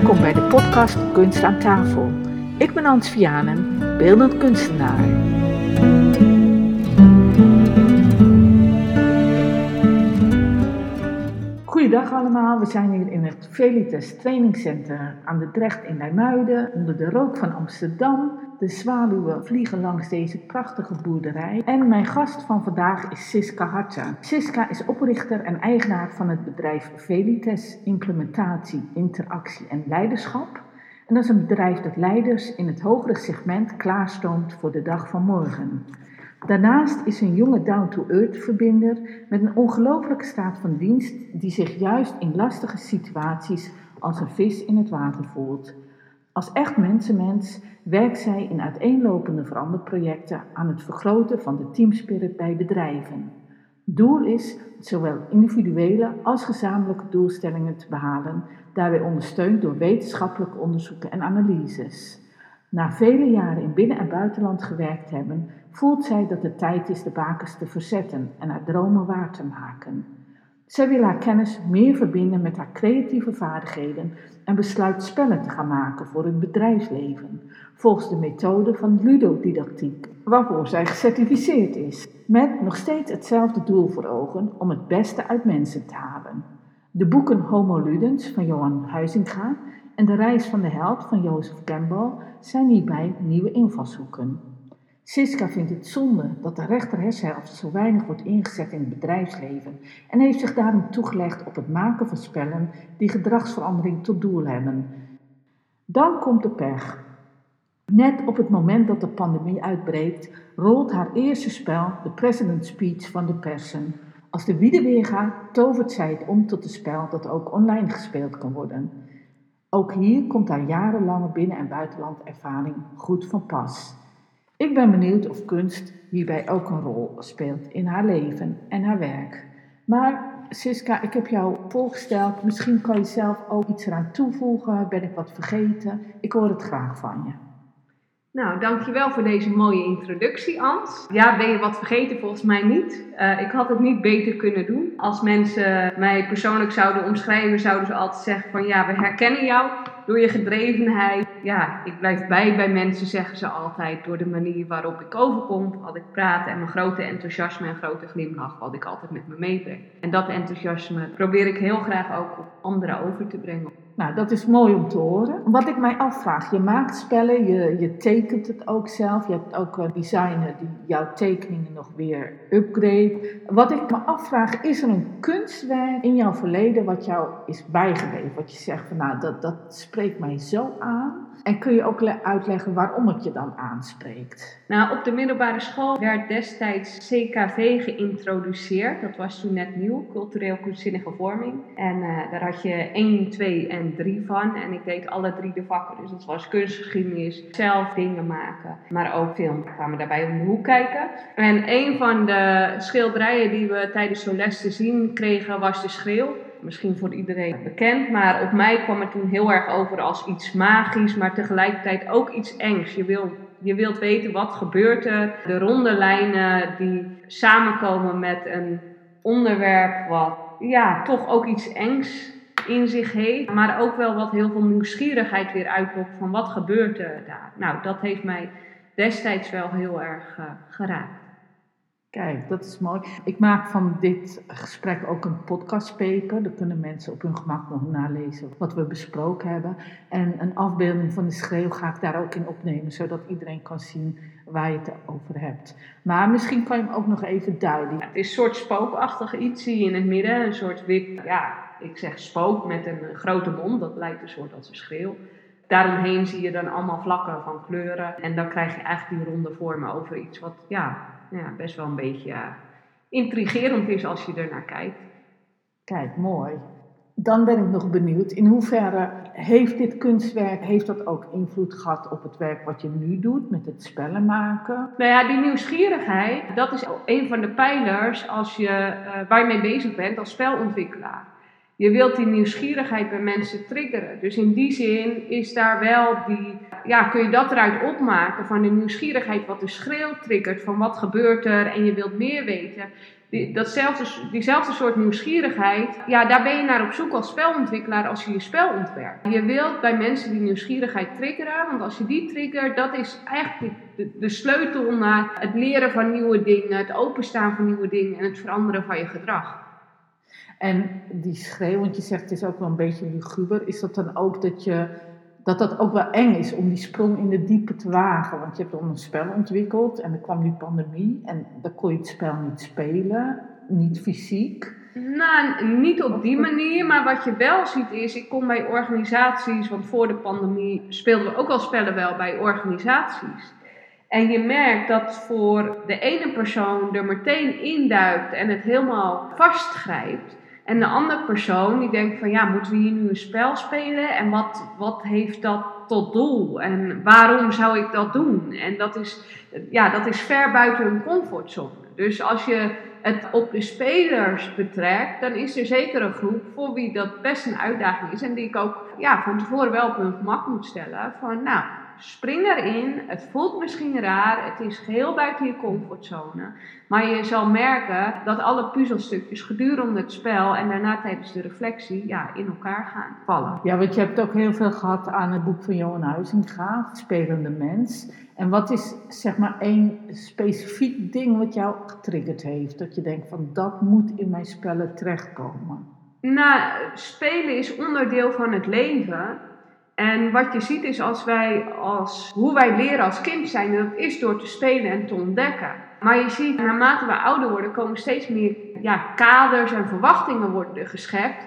Welkom bij de podcast Kunst aan tafel. Ik ben Ans Vianen, beeldend kunstenaar. Goedendag allemaal, we zijn hier in het Velites Training Center aan de Drecht in Nijmuiden, onder de rook van Amsterdam. De zwaluwen vliegen langs deze prachtige boerderij. En mijn gast van vandaag is Siska Hartja. Siska is oprichter en eigenaar van het bedrijf Velites Implementatie, Interactie en Leiderschap. En dat is een bedrijf dat leiders in het hogere segment klaarstoomt voor de dag van morgen. Daarnaast is een jonge down-to-earth verbinder met een ongelooflijke staat van dienst die zich juist in lastige situaties als een vis in het water voelt. Als echt mensenmens werkt zij in uiteenlopende veranderprojecten aan het vergroten van de teamspirit bij bedrijven. Doel is zowel individuele als gezamenlijke doelstellingen te behalen, daarbij ondersteund door wetenschappelijke onderzoeken en analyses. Na vele jaren in binnen- en buitenland gewerkt hebben, voelt zij dat het tijd is de bakens te verzetten en haar dromen waar te maken. Zij wil haar kennis meer verbinden met haar creatieve vaardigheden en besluit spellen te gaan maken voor het bedrijfsleven, volgens de methode van ludodidactiek, waarvoor zij gecertificeerd is, met nog steeds hetzelfde doel voor ogen om het beste uit mensen te halen. De boeken Homo Ludens van Johan Huizinga en De Reis van de Held van Jozef Campbell zijn hierbij nieuwe invalshoeken. Siska vindt het zonde dat de rechter hersenhelft zo weinig wordt ingezet in het bedrijfsleven en heeft zich daarom toegelegd op het maken van spellen die gedragsverandering tot doel hebben. Dan komt de pech. Net op het moment dat de pandemie uitbreekt, rolt haar eerste spel, de President's Speech van de persen. Als de wiede tovert zij het om tot een spel dat ook online gespeeld kan worden. Ook hier komt haar jarenlange binnen- en buitenlandervaring goed van pas. Ik ben benieuwd of kunst hierbij ook een rol speelt in haar leven en haar werk. Maar Siska, ik heb jou voorgesteld. Misschien kan je zelf ook iets eraan toevoegen. Ben ik wat vergeten? Ik hoor het graag van je. Nou, dankjewel voor deze mooie introductie, Ans. Ja, ben je wat vergeten? Volgens mij niet. Uh, ik had het niet beter kunnen doen. Als mensen mij persoonlijk zouden omschrijven, zouden ze altijd zeggen van ja, we herkennen jou door je gedrevenheid. Ja, ik blijf bij bij mensen, zeggen ze altijd, door de manier waarop ik overkom, wat ik praat en mijn grote enthousiasme en grote glimlach, wat ik altijd met me meebreng. En dat enthousiasme probeer ik heel graag ook op anderen over te brengen. Nou, dat is mooi om te horen. Wat ik mij afvraag, je maakt spellen, je, je tekent het ook zelf. Je hebt ook een designer die jouw tekeningen nog weer upgrade. Wat ik me afvraag, is er een kunstwerk in jouw verleden wat jou is bijgebleven? Wat je zegt van nou, dat, dat spreekt mij zo aan. En kun je ook uitleggen waarom het je dan aanspreekt? Nou, op de middelbare school werd destijds CKV geïntroduceerd. Dat was toen net nieuw, cultureel kunstzinnige vorming. En uh, daar had je 1, 2 en 3 van. En ik deed alle drie de vakken. Dus dat was kunstgeschiedenis, zelf dingen maken, maar ook film. We daarbij om de hoek kijken. En een van de schilderijen die we tijdens zo'n les te zien kregen was de schreeuw misschien voor iedereen bekend, maar op mij kwam het toen heel erg over als iets magisch, maar tegelijkertijd ook iets engs. Je, wil, je wilt weten wat gebeurt er. De ronde lijnen die samenkomen met een onderwerp wat ja, toch ook iets engs in zich heeft, maar ook wel wat heel veel nieuwsgierigheid weer uitlokt van wat gebeurt er daar. Nou, dat heeft mij destijds wel heel erg uh, geraakt. Kijk, dat is mooi. Ik maak van dit gesprek ook een podcastpaper. Daar kunnen mensen op hun gemak nog nalezen wat we besproken hebben. En een afbeelding van de schreeuw ga ik daar ook in opnemen, zodat iedereen kan zien waar je het over hebt. Maar misschien kan je hem ook nog even duiden. het is een soort spookachtig iets, zie je in het midden. Een soort wit, ja, ik zeg spook met een grote mond. Dat lijkt een soort als een schreeuw. Daaromheen zie je dan allemaal vlakken van kleuren. En dan krijg je eigenlijk die ronde vormen over iets wat, ja, ja, best wel een beetje intrigerend is als je er naar kijkt. Kijk, mooi. Dan ben ik nog benieuwd, in hoeverre heeft dit kunstwerk, heeft dat ook invloed gehad op het werk wat je nu doet, met het spellen maken? Nou ja, die nieuwsgierigheid, dat is een van de pijlers als je, uh, waar je mee bezig bent als spelontwikkelaar. Je wilt die nieuwsgierigheid bij mensen triggeren. Dus in die zin is daar wel die, ja, kun je dat eruit opmaken van de nieuwsgierigheid, wat de schreeuw triggert van wat gebeurt er en je wilt meer weten. Die, datzelfde, diezelfde soort nieuwsgierigheid, ja, daar ben je naar op zoek als spelontwikkelaar als je je spel ontwerpt. Je wilt bij mensen die nieuwsgierigheid triggeren, want als je die triggert, dat is eigenlijk de, de sleutel naar het leren van nieuwe dingen, het openstaan van nieuwe dingen en het veranderen van je gedrag. En die schreeuw, want je zegt het is ook wel een beetje luguber, is dat dan ook dat je dat dat ook wel eng is om die sprong in de diepe te wagen. Want je hebt dan een spel ontwikkeld en er kwam die pandemie en dan kon je het spel niet spelen, niet fysiek. Nou, niet op die manier, maar wat je wel ziet is, ik kom bij organisaties, want voor de pandemie speelden we ook al spellen wel bij organisaties. En je merkt dat voor de ene persoon er meteen induikt en het helemaal vastgrijpt. En de andere persoon die denkt van ja, moeten we hier nu een spel spelen? En wat, wat heeft dat tot doel? En waarom zou ik dat doen? En dat is, ja, dat is ver buiten hun comfortzone. Dus als je het op de spelers betrekt, dan is er zeker een groep voor wie dat best een uitdaging is. En die ik ook ja, van tevoren wel op hun gemak moet stellen. Van nou, Spring erin. Het voelt misschien raar. Het is geheel buiten je comfortzone. Maar je zal merken dat alle puzzelstukjes gedurende het spel en daarna tijdens de reflectie ja, in elkaar gaan vallen. Ja, want je hebt ook heel veel gehad aan het boek van Johan Huizinga, Spelende Mens. En wat is zeg maar één specifiek ding wat jou getriggerd heeft? Dat je denkt van dat moet in mijn spellen terechtkomen. Nou, spelen is onderdeel van het leven. En wat je ziet is als wij als, hoe wij leren als kind zijn, dat is door te spelen en te ontdekken. Maar je ziet, naarmate we ouder worden, komen steeds meer ja, kaders en verwachtingen worden geschept.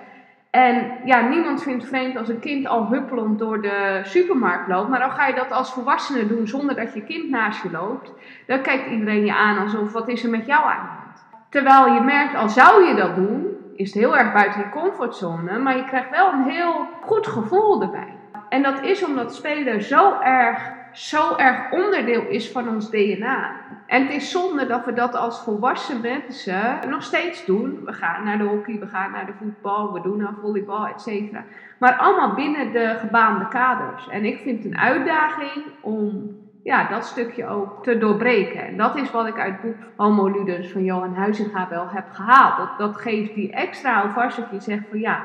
En ja, niemand vindt vreemd als een kind al huppelend door de supermarkt loopt. Maar dan ga je dat als volwassene doen zonder dat je kind naast je loopt. Dan kijkt iedereen je aan alsof, wat is er met jou aan de hand? Terwijl je merkt, al zou je dat doen, is het heel erg buiten je comfortzone. Maar je krijgt wel een heel goed gevoel erbij. En dat is omdat spelen zo erg, zo erg onderdeel is van ons DNA. En het is zonde dat we dat als volwassen mensen nog steeds doen. We gaan naar de hockey, we gaan naar de voetbal, we doen aan volleybal, et cetera. Maar allemaal binnen de gebaande kaders. En ik vind het een uitdaging om ja, dat stukje ook te doorbreken. En dat is wat ik uit het boek Homo Ludens van Johan Huizinga wel heb gehaald. Dat, dat geeft die extra alvast dat je zegt van ja,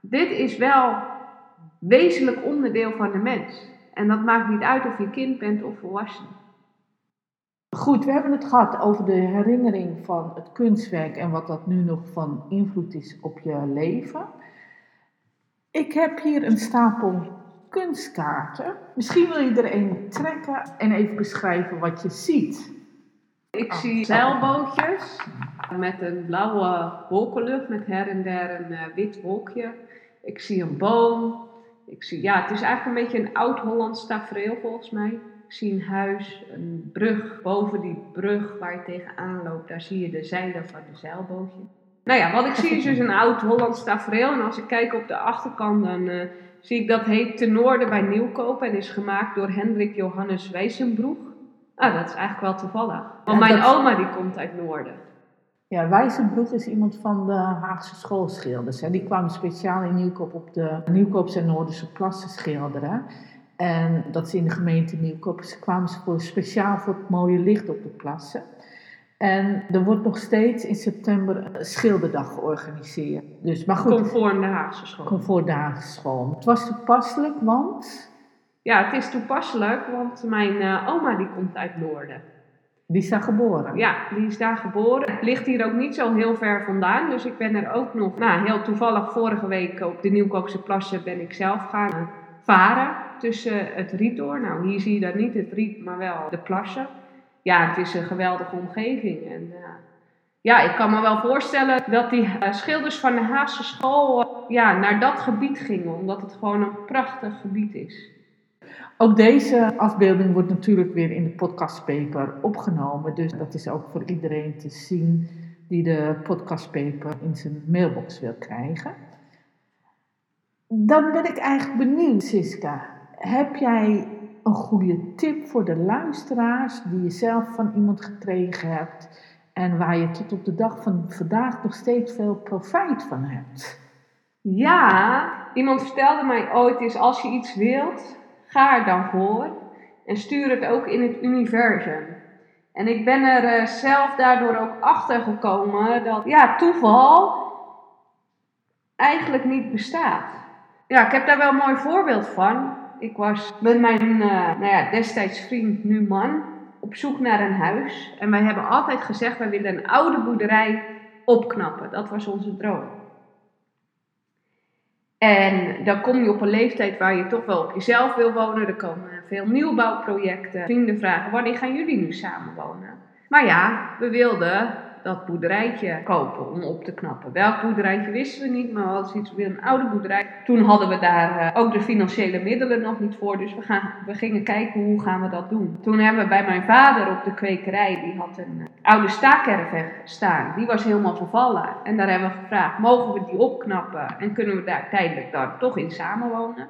dit is wel wezenlijk onderdeel van de mens. En dat maakt niet uit of je kind bent of volwassen. Goed, we hebben het gehad over de herinnering van het kunstwerk en wat dat nu nog van invloed is op je leven. Ik heb hier een stapel kunstkaarten. Misschien wil je er een trekken en even beschrijven wat je ziet. Ik zie zeilbootjes met een blauwe wolkenlucht met her en der een uh, wit wolkje. Ik zie een boom, ik zie, ja, het is eigenlijk een beetje een oud-Hollands tafereel volgens mij. Ik zie een huis, een brug. Boven die brug waar je tegenaan loopt, daar zie je de zeilen van de zeilbootje. Nou ja, wat ik zie is dus een oud-Hollands tafereel. En als ik kijk op de achterkant, dan uh, zie ik dat heet Ten Noorden bij Nieuwkoop. En is gemaakt door Hendrik Johannes Wijzenbroek. Ah, dat is eigenlijk wel toevallig. Want mijn oma die komt uit Noorden. Ja, Wijzenbroek is iemand van de Haagse schoolschilders. Hè. Die kwamen speciaal in Nieuwkoop op de Nieuwkoopse en Noorderse plassen schilderen. En dat is in de gemeente Nieuwkoop. Ze kwamen ze voor, speciaal voor het mooie licht op de plassen. En er wordt nog steeds in september een schilderdag georganiseerd. Dus, maar goed, conform de Haagse school. Conform de Haagse school. Het was toepasselijk, want... Ja, het is toepasselijk, want mijn uh, oma die komt uit Noorden. Die is daar geboren? Ja, die is daar geboren. Het ligt hier ook niet zo heel ver vandaan. Dus ik ben er ook nog, nou heel toevallig vorige week op de Nieuwkoopse plassen ben ik zelf gaan varen tussen het riet door. Nou, hier zie je dan niet het riet, maar wel de plassen. Ja, het is een geweldige omgeving. En uh, ja, ik kan me wel voorstellen dat die uh, schilders van de Haagse school uh, ja, naar dat gebied gingen. Omdat het gewoon een prachtig gebied is. Ook deze afbeelding wordt natuurlijk weer in de podcastpaper opgenomen. Dus dat is ook voor iedereen te zien die de podcastpaper in zijn mailbox wil krijgen. Dan ben ik eigenlijk benieuwd, Siska. Heb jij een goede tip voor de luisteraars die je zelf van iemand gekregen hebt en waar je tot op de dag van vandaag nog steeds veel profijt van hebt? Ja, iemand vertelde mij ooit eens, als je iets wilt, ga er dan voor en stuur het ook in het universum. En ik ben er eh, zelf daardoor ook achter gekomen dat ja, toeval eigenlijk niet bestaat. Ja, ik heb daar wel een mooi voorbeeld van. Ik was met mijn uh, nou ja, destijds vriend, nu man, op zoek naar een huis. En wij hebben altijd gezegd, wij willen een oude boerderij opknappen. Dat was onze droom. En dan kom je op een leeftijd waar je toch wel op jezelf wil wonen. Er komen veel nieuwbouwprojecten. Vrienden vragen, wanneer gaan jullie nu samen wonen? Maar ja, we wilden dat boerderijtje kopen om op te knappen. Welk boerderijtje wisten we niet, maar we hadden zoiets weer een oude boerderij. Toen hadden we daar uh, ook de financiële middelen nog niet voor, dus we, gaan, we gingen kijken hoe gaan we dat doen. Toen hebben we bij mijn vader op de kwekerij, die had een uh, oude staakerven staan. Die was helemaal vervallen. En daar hebben we gevraagd, mogen we die opknappen en kunnen we daar tijdelijk dan toch in samenwonen?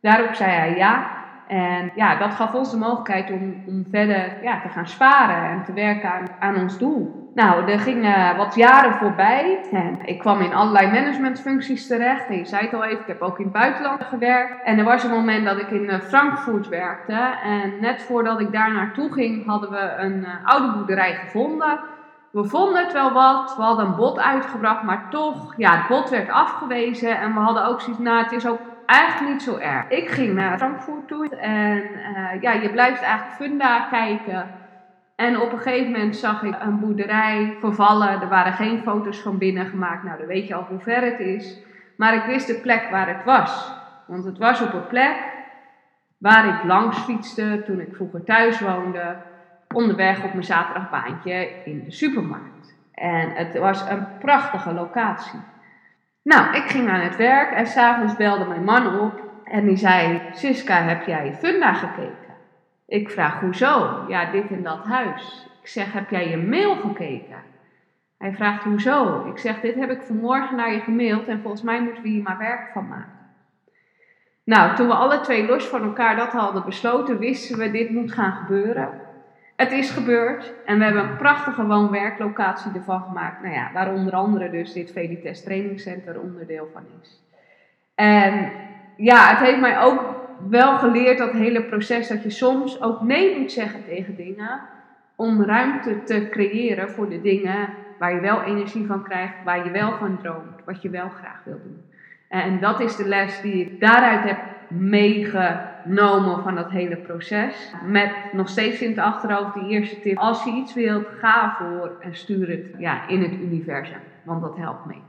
Daarop zei hij ja. En ja, dat gaf ons de mogelijkheid om, om verder ja, te gaan sparen en te werken aan ons doel. Nou, er gingen wat jaren voorbij en ik kwam in allerlei managementfuncties terecht. En je zei het al even, ik heb ook in het buitenland gewerkt. En er was een moment dat ik in eh, Frankfurt werkte. En net voordat ik daar naartoe ging, hadden we een uh, oude boerderij gevonden. We vonden het wel wat, we hadden een bod uitgebracht, maar toch, ja, het bod werd afgewezen. En we hadden ook zoiets, nou, het is ook eigenlijk niet zo erg. Ik ging naar Frankfurt toe en uh, ja, je blijft eigenlijk funda kijken. En op een gegeven moment zag ik een boerderij vervallen. Er waren geen foto's van binnen gemaakt. Nou, dan weet je al hoe ver het is. Maar ik wist de plek waar het was. Want het was op een plek waar ik langs fietste toen ik vroeger thuis woonde. Onderweg op mijn zaterdagbaantje in de supermarkt. En het was een prachtige locatie. Nou, ik ging aan het werk en s'avonds belde mijn man op. En die zei, Siska, heb jij Funda gekeken? Ik vraag hoezo? Ja, dit en dat huis. Ik zeg, heb jij je mail gekeken? Hij vraagt hoezo? Ik zeg, dit heb ik vanmorgen naar je gemaild en volgens mij moeten we hier maar werk van maken. Nou, toen we alle twee los van elkaar dat hadden besloten, wisten we, dit moet gaan gebeuren. Het is gebeurd en we hebben een prachtige woon-werklocatie ervan gemaakt. Nou ja, waar onder andere dus dit Velites Training Center onderdeel van is. En ja, het heeft mij ook wel geleerd, dat hele proces, dat je soms ook nee moet zeggen tegen dingen. Om ruimte te creëren voor de dingen waar je wel energie van krijgt, waar je wel van droomt, wat je wel graag wil doen. En dat is de les die ik daaruit heb meegenomen van dat hele proces. Met nog steeds in het achterhoofd die eerste tip. Als je iets wilt, ga voor en stuur het ja, in het universum. Want dat helpt mee.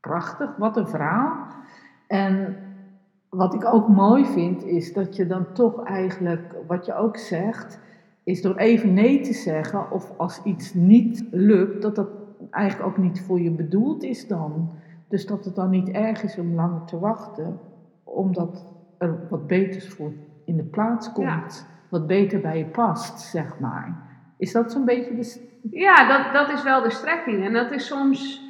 Prachtig, wat een verhaal. En wat ik ook mooi vind, is dat je dan toch eigenlijk, wat je ook zegt, is door even nee te zeggen of als iets niet lukt, dat dat eigenlijk ook niet voor je bedoeld is dan. Dus dat het dan niet erg is om langer te wachten, omdat er wat beters voor in de plaats komt. Wat beter bij je past, zeg maar. Is dat zo'n beetje de. Ja, dat, dat is wel de strekking. En dat is soms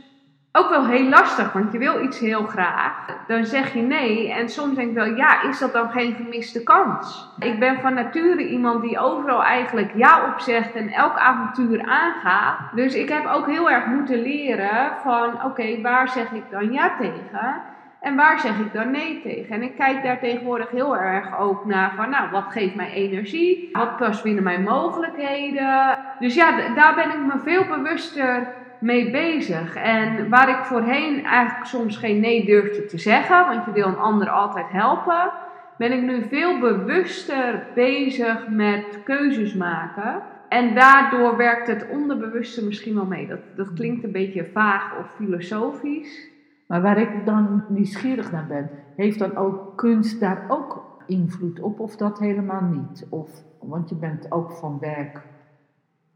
ook wel heel lastig, want je wil iets heel graag. Dan zeg je nee en soms denk ik wel, ja, is dat dan geen gemiste kans? Ik ben van nature iemand die overal eigenlijk ja op zegt en elk avontuur aangaat. Dus ik heb ook heel erg moeten leren van, oké, waar zeg ik dan ja tegen? En waar zeg ik dan nee tegen? En ik kijk daar tegenwoordig heel erg ook naar van, nou, wat geeft mij energie? Wat past binnen mijn mogelijkheden? Dus ja, daar ben ik me veel bewuster mee bezig. En waar ik voorheen eigenlijk soms geen nee durfde te zeggen, want je wil een ander altijd helpen, ben ik nu veel bewuster bezig met keuzes maken. En daardoor werkt het onderbewuste misschien wel mee. Dat, dat klinkt een beetje vaag of filosofisch. Maar waar ik dan nieuwsgierig naar ben, heeft dan ook kunst daar ook invloed op of dat helemaal niet? Of, want je bent ook van werk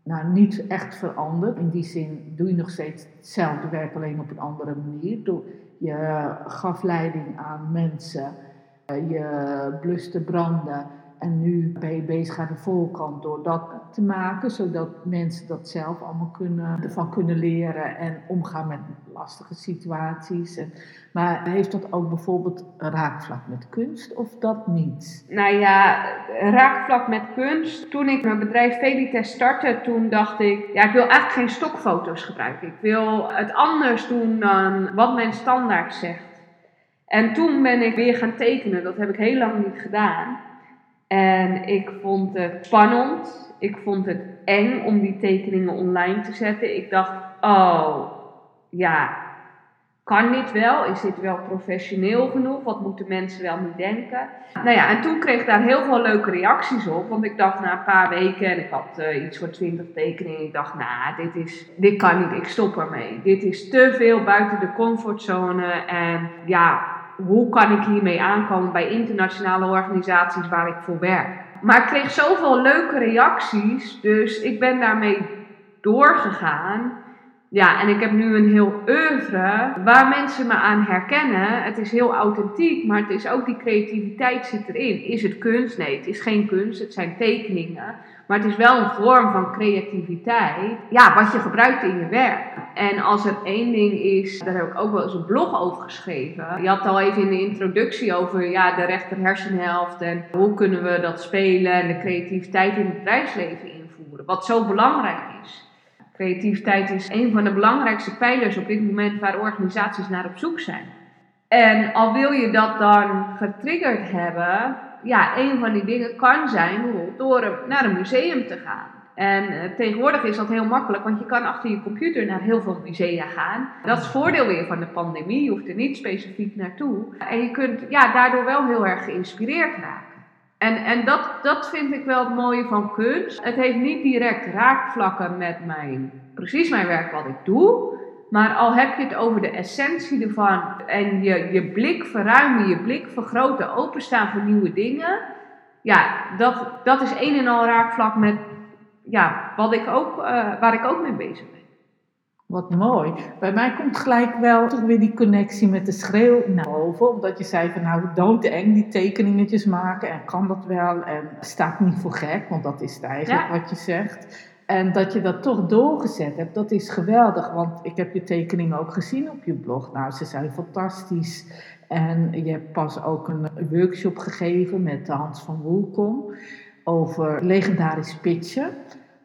nou, niet echt veranderd. In die zin doe je nog steeds hetzelfde werk, alleen op een andere manier. Je gaf leiding aan mensen, eh, je bluste branden. En nu ben je bezig aan de voorkant door dat te maken, zodat mensen dat zelf allemaal kunnen, ervan kunnen leren en omgaan met lastige situaties. En, maar heeft dat ook bijvoorbeeld raakvlak met kunst of dat niet? Nou ja, raakvlak met kunst. Toen ik mijn bedrijf Velites startte, toen dacht ik, ja, ik wil eigenlijk geen stokfoto's gebruiken. Ik wil het anders doen dan wat mijn standaard zegt. En toen ben ik weer gaan tekenen. Dat heb ik heel lang niet gedaan. En ik vond het spannend. Ik vond het eng om die tekeningen online te zetten. Ik dacht, oh, ja, kan dit wel? Is dit wel professioneel genoeg? Wat moeten mensen wel niet denken? Nou ja, en toen kreeg ik daar heel veel leuke reacties op. Want ik dacht na een paar weken, en ik had uh, iets voor twintig tekeningen. Ik dacht, nou, dit, is, dit kan niet, ik stop ermee. Dit is te veel buiten de comfortzone. En ja, hoe kan ik hiermee aankomen bij internationale organisaties waar ik voor werk? Maar ik kreeg zoveel leuke reacties, dus ik ben daarmee doorgegaan. Ja, en ik heb nu een heel oeuvre waar mensen me aan herkennen. Het is heel authentiek, maar het is ook die creativiteit zit erin. Is het kunst? Nee, het is geen kunst, het zijn tekeningen. Maar het is wel een vorm van creativiteit, ja, wat je gebruikt in je werk. En als er één ding is, daar heb ik ook wel eens een blog over geschreven. Je had al even in de introductie over ja, de rechter hersenhelft en hoe kunnen we dat spelen en de creativiteit in het bedrijfsleven invoeren. Wat zo belangrijk is. Creativiteit is een van de belangrijkste pijlers op dit moment waar organisaties naar op zoek zijn. En al wil je dat dan getriggerd hebben, ja, een van die dingen kan zijn bijvoorbeeld door naar een museum te gaan. En uh, tegenwoordig is dat heel makkelijk, want je kan achter je computer naar heel veel musea gaan. Dat is voordeel weer van de pandemie, je hoeft er niet specifiek naartoe. En je kunt ja, daardoor wel heel erg geïnspireerd raken. En, en dat, dat vind ik wel het mooie van kunst. Het heeft niet direct raakvlakken met mijn, precies mijn werk wat ik doe. Maar al heb je het over de essentie ervan en je, je blik verruimen, je blik vergroten, openstaan voor nieuwe dingen. Ja, dat, dat is een en al raakvlak met ja, wat ik ook, uh, waar ik ook mee bezig ben. Wat mooi. Bij mij komt gelijk wel toch weer die connectie met de schreeuw naar boven. Omdat je zei van nou doodeng die tekeningetjes maken en kan dat wel. En staat niet voor gek, want dat is het eigenlijk wat je zegt. En dat je dat toch doorgezet hebt, dat is geweldig. Want ik heb je tekeningen ook gezien op je blog. Nou, ze zijn fantastisch. En je hebt pas ook een workshop gegeven met Hans van Woelkom over legendarisch pitchen.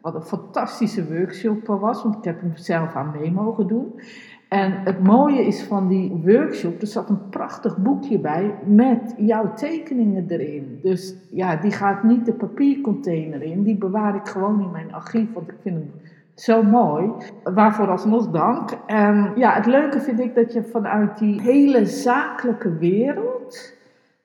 Wat een fantastische workshop was, want ik heb hem zelf aan mee mogen doen. En het mooie is van die workshop, er zat een prachtig boekje bij met jouw tekeningen erin. Dus ja, die gaat niet de papiercontainer in, die bewaar ik gewoon in mijn archief, want ik vind hem zo mooi. Waarvoor alsnog dank. En ja, het leuke vind ik dat je vanuit die hele zakelijke wereld,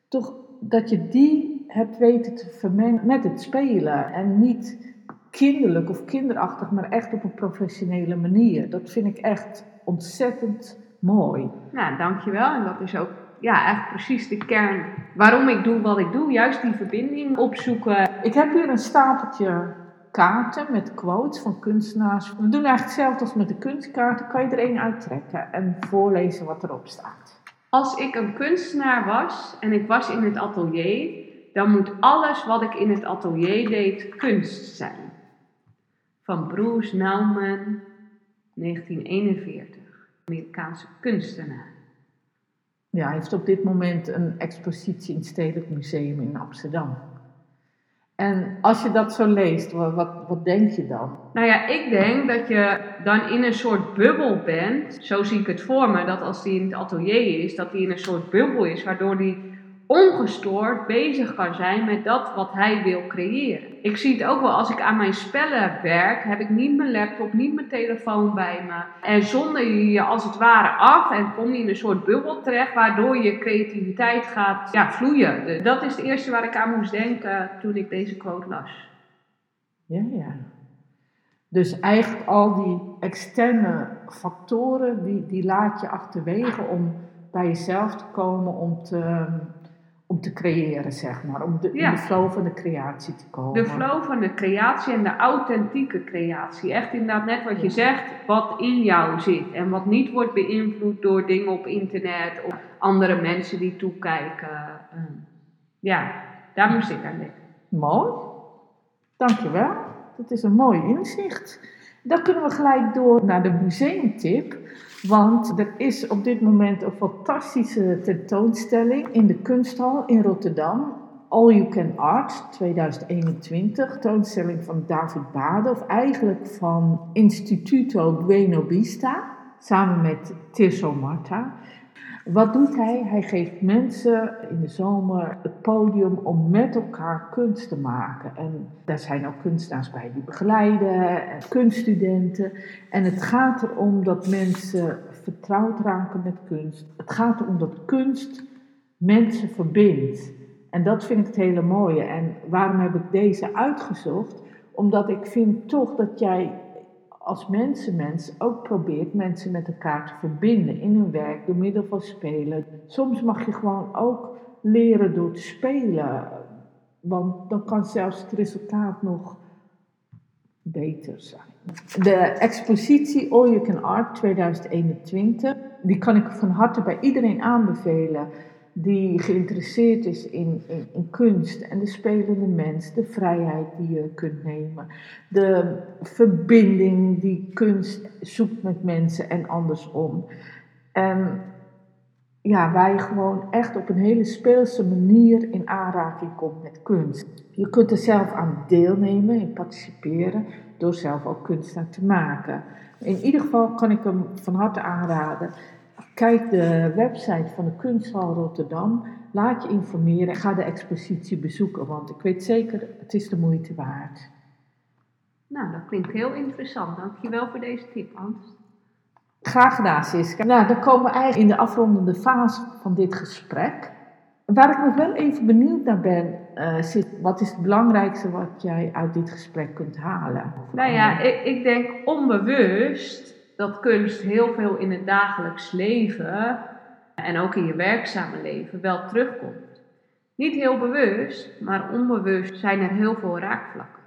toch dat je die hebt weten te vermengen met het spelen en niet kinderlijk of kinderachtig, maar echt op een professionele manier. Dat vind ik echt ontzettend mooi. Nou, dankjewel. En dat is ook ja, echt precies de kern waarom ik doe wat ik doe. Juist die verbinding opzoeken. Ik heb hier een stapeltje kaarten met quotes van kunstenaars. We doen eigenlijk hetzelfde als met de kunstkaarten. Kan je er één uittrekken en voorlezen wat erop staat. Als ik een kunstenaar was en ik was in het atelier, dan moet alles wat ik in het atelier deed kunst zijn van Bruce Nauman, 1941, Amerikaanse kunstenaar. Ja, hij heeft op dit moment een expositie in het Stedelijk Museum in Amsterdam. En als je dat zo leest, wat, wat, denk je dan? Nou ja, ik denk dat je dan in een soort bubbel bent. Zo zie ik het voor me, dat als die in het atelier is, dat hij in een soort bubbel is, waardoor hij ongestoord bezig kan zijn met dat wat hij wil creëren. Ik zie het ook wel als ik aan mijn spellen werk, heb ik niet mijn laptop, niet mijn telefoon bij me. En zonder je als het ware af en kom je in een soort bubbel terecht waardoor je creativiteit gaat ja, vloeien. Dat is het eerste waar ik aan moest denken toen ik deze quote las. Ja, ja. Dus eigenlijk al die externe factoren, die, die laat je achterwege om bij jezelf te komen, om te om te creëren, zeg maar. Om de, in de flow van de creatie te komen. De flow van de creatie en de authentieke creatie. Echt inderdaad net wat je zegt, wat in jou zit. En wat niet wordt beïnvloed door dingen op internet of andere mensen die toekijken. Ehm, ja, daar moest ik aan denken. Mooi. Dankjewel. Dat is een mooi inzicht. Dan kunnen we gelijk door naar de museumtip. Want er is op dit moment een fantastische tentoonstelling in de Kunsthal in Rotterdam. All You Can Art 2021. Tentoonstelling van David Bade, of eigenlijk van Instituto Bueno Vista, samen met Tirso Marta. Wat doet hij? Hij geeft mensen in de zomer het podium om met elkaar kunst te maken. En daar zijn ook kunstenaars bij die begeleiden, en kunststudenten. En het gaat erom dat mensen vertrouwd raken met kunst. Het gaat erom dat kunst mensen verbindt. En dat vind ik het hele mooie. En waarom heb ik deze uitgezocht? Omdat ik vind toch dat jij als mensenmens ook probeert mensen met elkaar te verbinden in hun werk door middel van spelen. Soms mag je gewoon ook leren door te spelen, want dan kan zelfs het resultaat nog beter zijn. De expositie All You Can Art 2021, die kan ik van harte bij iedereen aanbevelen die geïnteresseerd is in, in, kunst en de spelende mens, de vrijheid die je kunt nemen, de verbinding die kunst zoekt met mensen en andersom. En ja, waar je gewoon echt op een hele speelse manier in aanraking komt met kunst. Je kunt er zelf aan deelnemen en participeren door zelf ook kunst aan te maken. In ieder geval kan ik hem van harte aanraden. Kijk de website van de Kunsthal Rotterdam. Laat je informeren. Ga de expositie bezoeken, want ik weet zeker, het is de moeite waard. Nou, dat klinkt heel interessant. Dankjewel voor deze tip, Hans. Graag gedaan, Siska. Nou, dan komen we eigenlijk in de afrondende fase van dit gesprek. Waar ik nog wel even benieuwd naar ben, uh, wat is het belangrijkste wat jij uit dit gesprek kunt halen? Nou ja, ik, ik denk onbewust dat kunst heel veel in het dagelijks leven en ook in je werkzame leven wel terugkomt. Niet heel bewust, maar onbewust zijn er heel veel raakvlakken.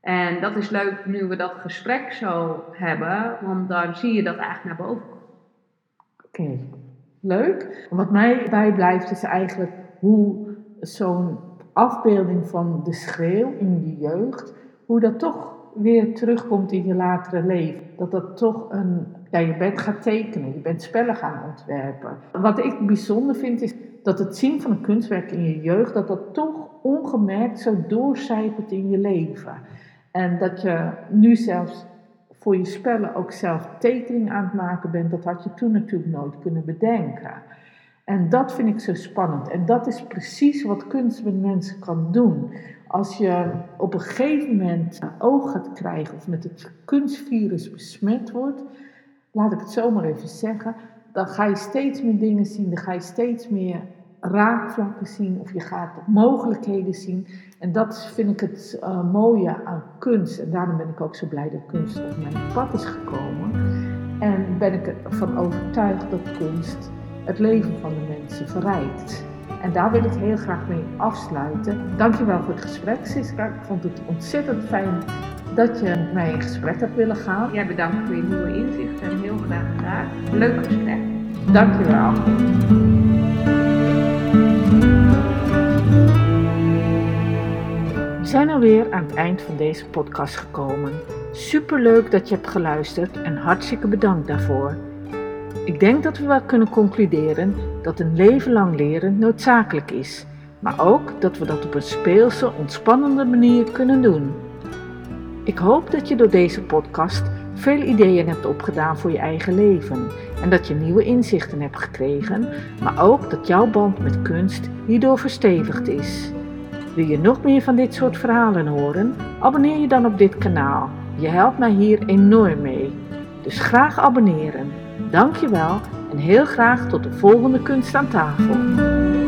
En dat is leuk nu we dat gesprek zo hebben, want dan zie je dat eigenlijk naar boven komen. Oké, leuk. Wat mij bijblijft is eigenlijk hoe zo'n afbeelding van de schreeuw in de jeugd, hoe dat toch weer terugkomt in je latere leven. Dat dat toch een. Ja, je bent gaat tekenen, je bent spellen gaan ontwerpen. Wat ik bijzonder vind is dat het zien van een kunstwerk in je jeugd, dat dat toch ongemerkt zo doorcijpelt in je leven. En dat je nu zelfs voor je spellen ook zelf tekening aan het maken bent, dat had je toen natuurlijk nooit kunnen bedenken. En dat vind ik zo spannend. En dat is precies wat kunst met mensen kan doen. Als je op een gegeven moment oog gaat krijgen of met het kunstvirus besmet wordt, laat ik het zomaar even zeggen, dan ga je steeds meer dingen zien, dan ga je steeds meer raakvlakken zien of je gaat mogelijkheden zien. En dat vind ik het uh, mooie aan kunst. En daarom ben ik ook zo blij dat kunst op mijn pad is gekomen. En ben ik ervan overtuigd dat kunst het leven van de mensen verrijkt. En daar wil ik heel graag mee afsluiten. Dankjewel voor het gesprek, Siska. Ik vond het ontzettend fijn dat je met mij in gesprek hebt willen gaan. Jij bedankt voor je nieuwe inzichten en heel graag gedaan. Leuk gesprek. Dankjewel. We zijn alweer aan het eind van deze podcast gekomen. Superleuk dat je hebt geluisterd en hartstikke bedankt daarvoor. Ik denk dat we wel kunnen concluderen dat een leven lang leren noodzakelijk is, maar ook dat we dat op een speelse, ontspannende manier kunnen doen. Ik hoop dat je door deze podcast veel ideeën hebt opgedaan voor je eigen leven en dat je nieuwe inzichten hebt gekregen, maar ook dat jouw band met kunst hierdoor verstevigd is. Wil je nog meer van dit soort verhalen horen? Abonneer je dan op dit kanaal. Je helpt mij hier enorm mee. Dus graag abonneren. Dankjewel en heel graag tot de volgende kunst aan tafel.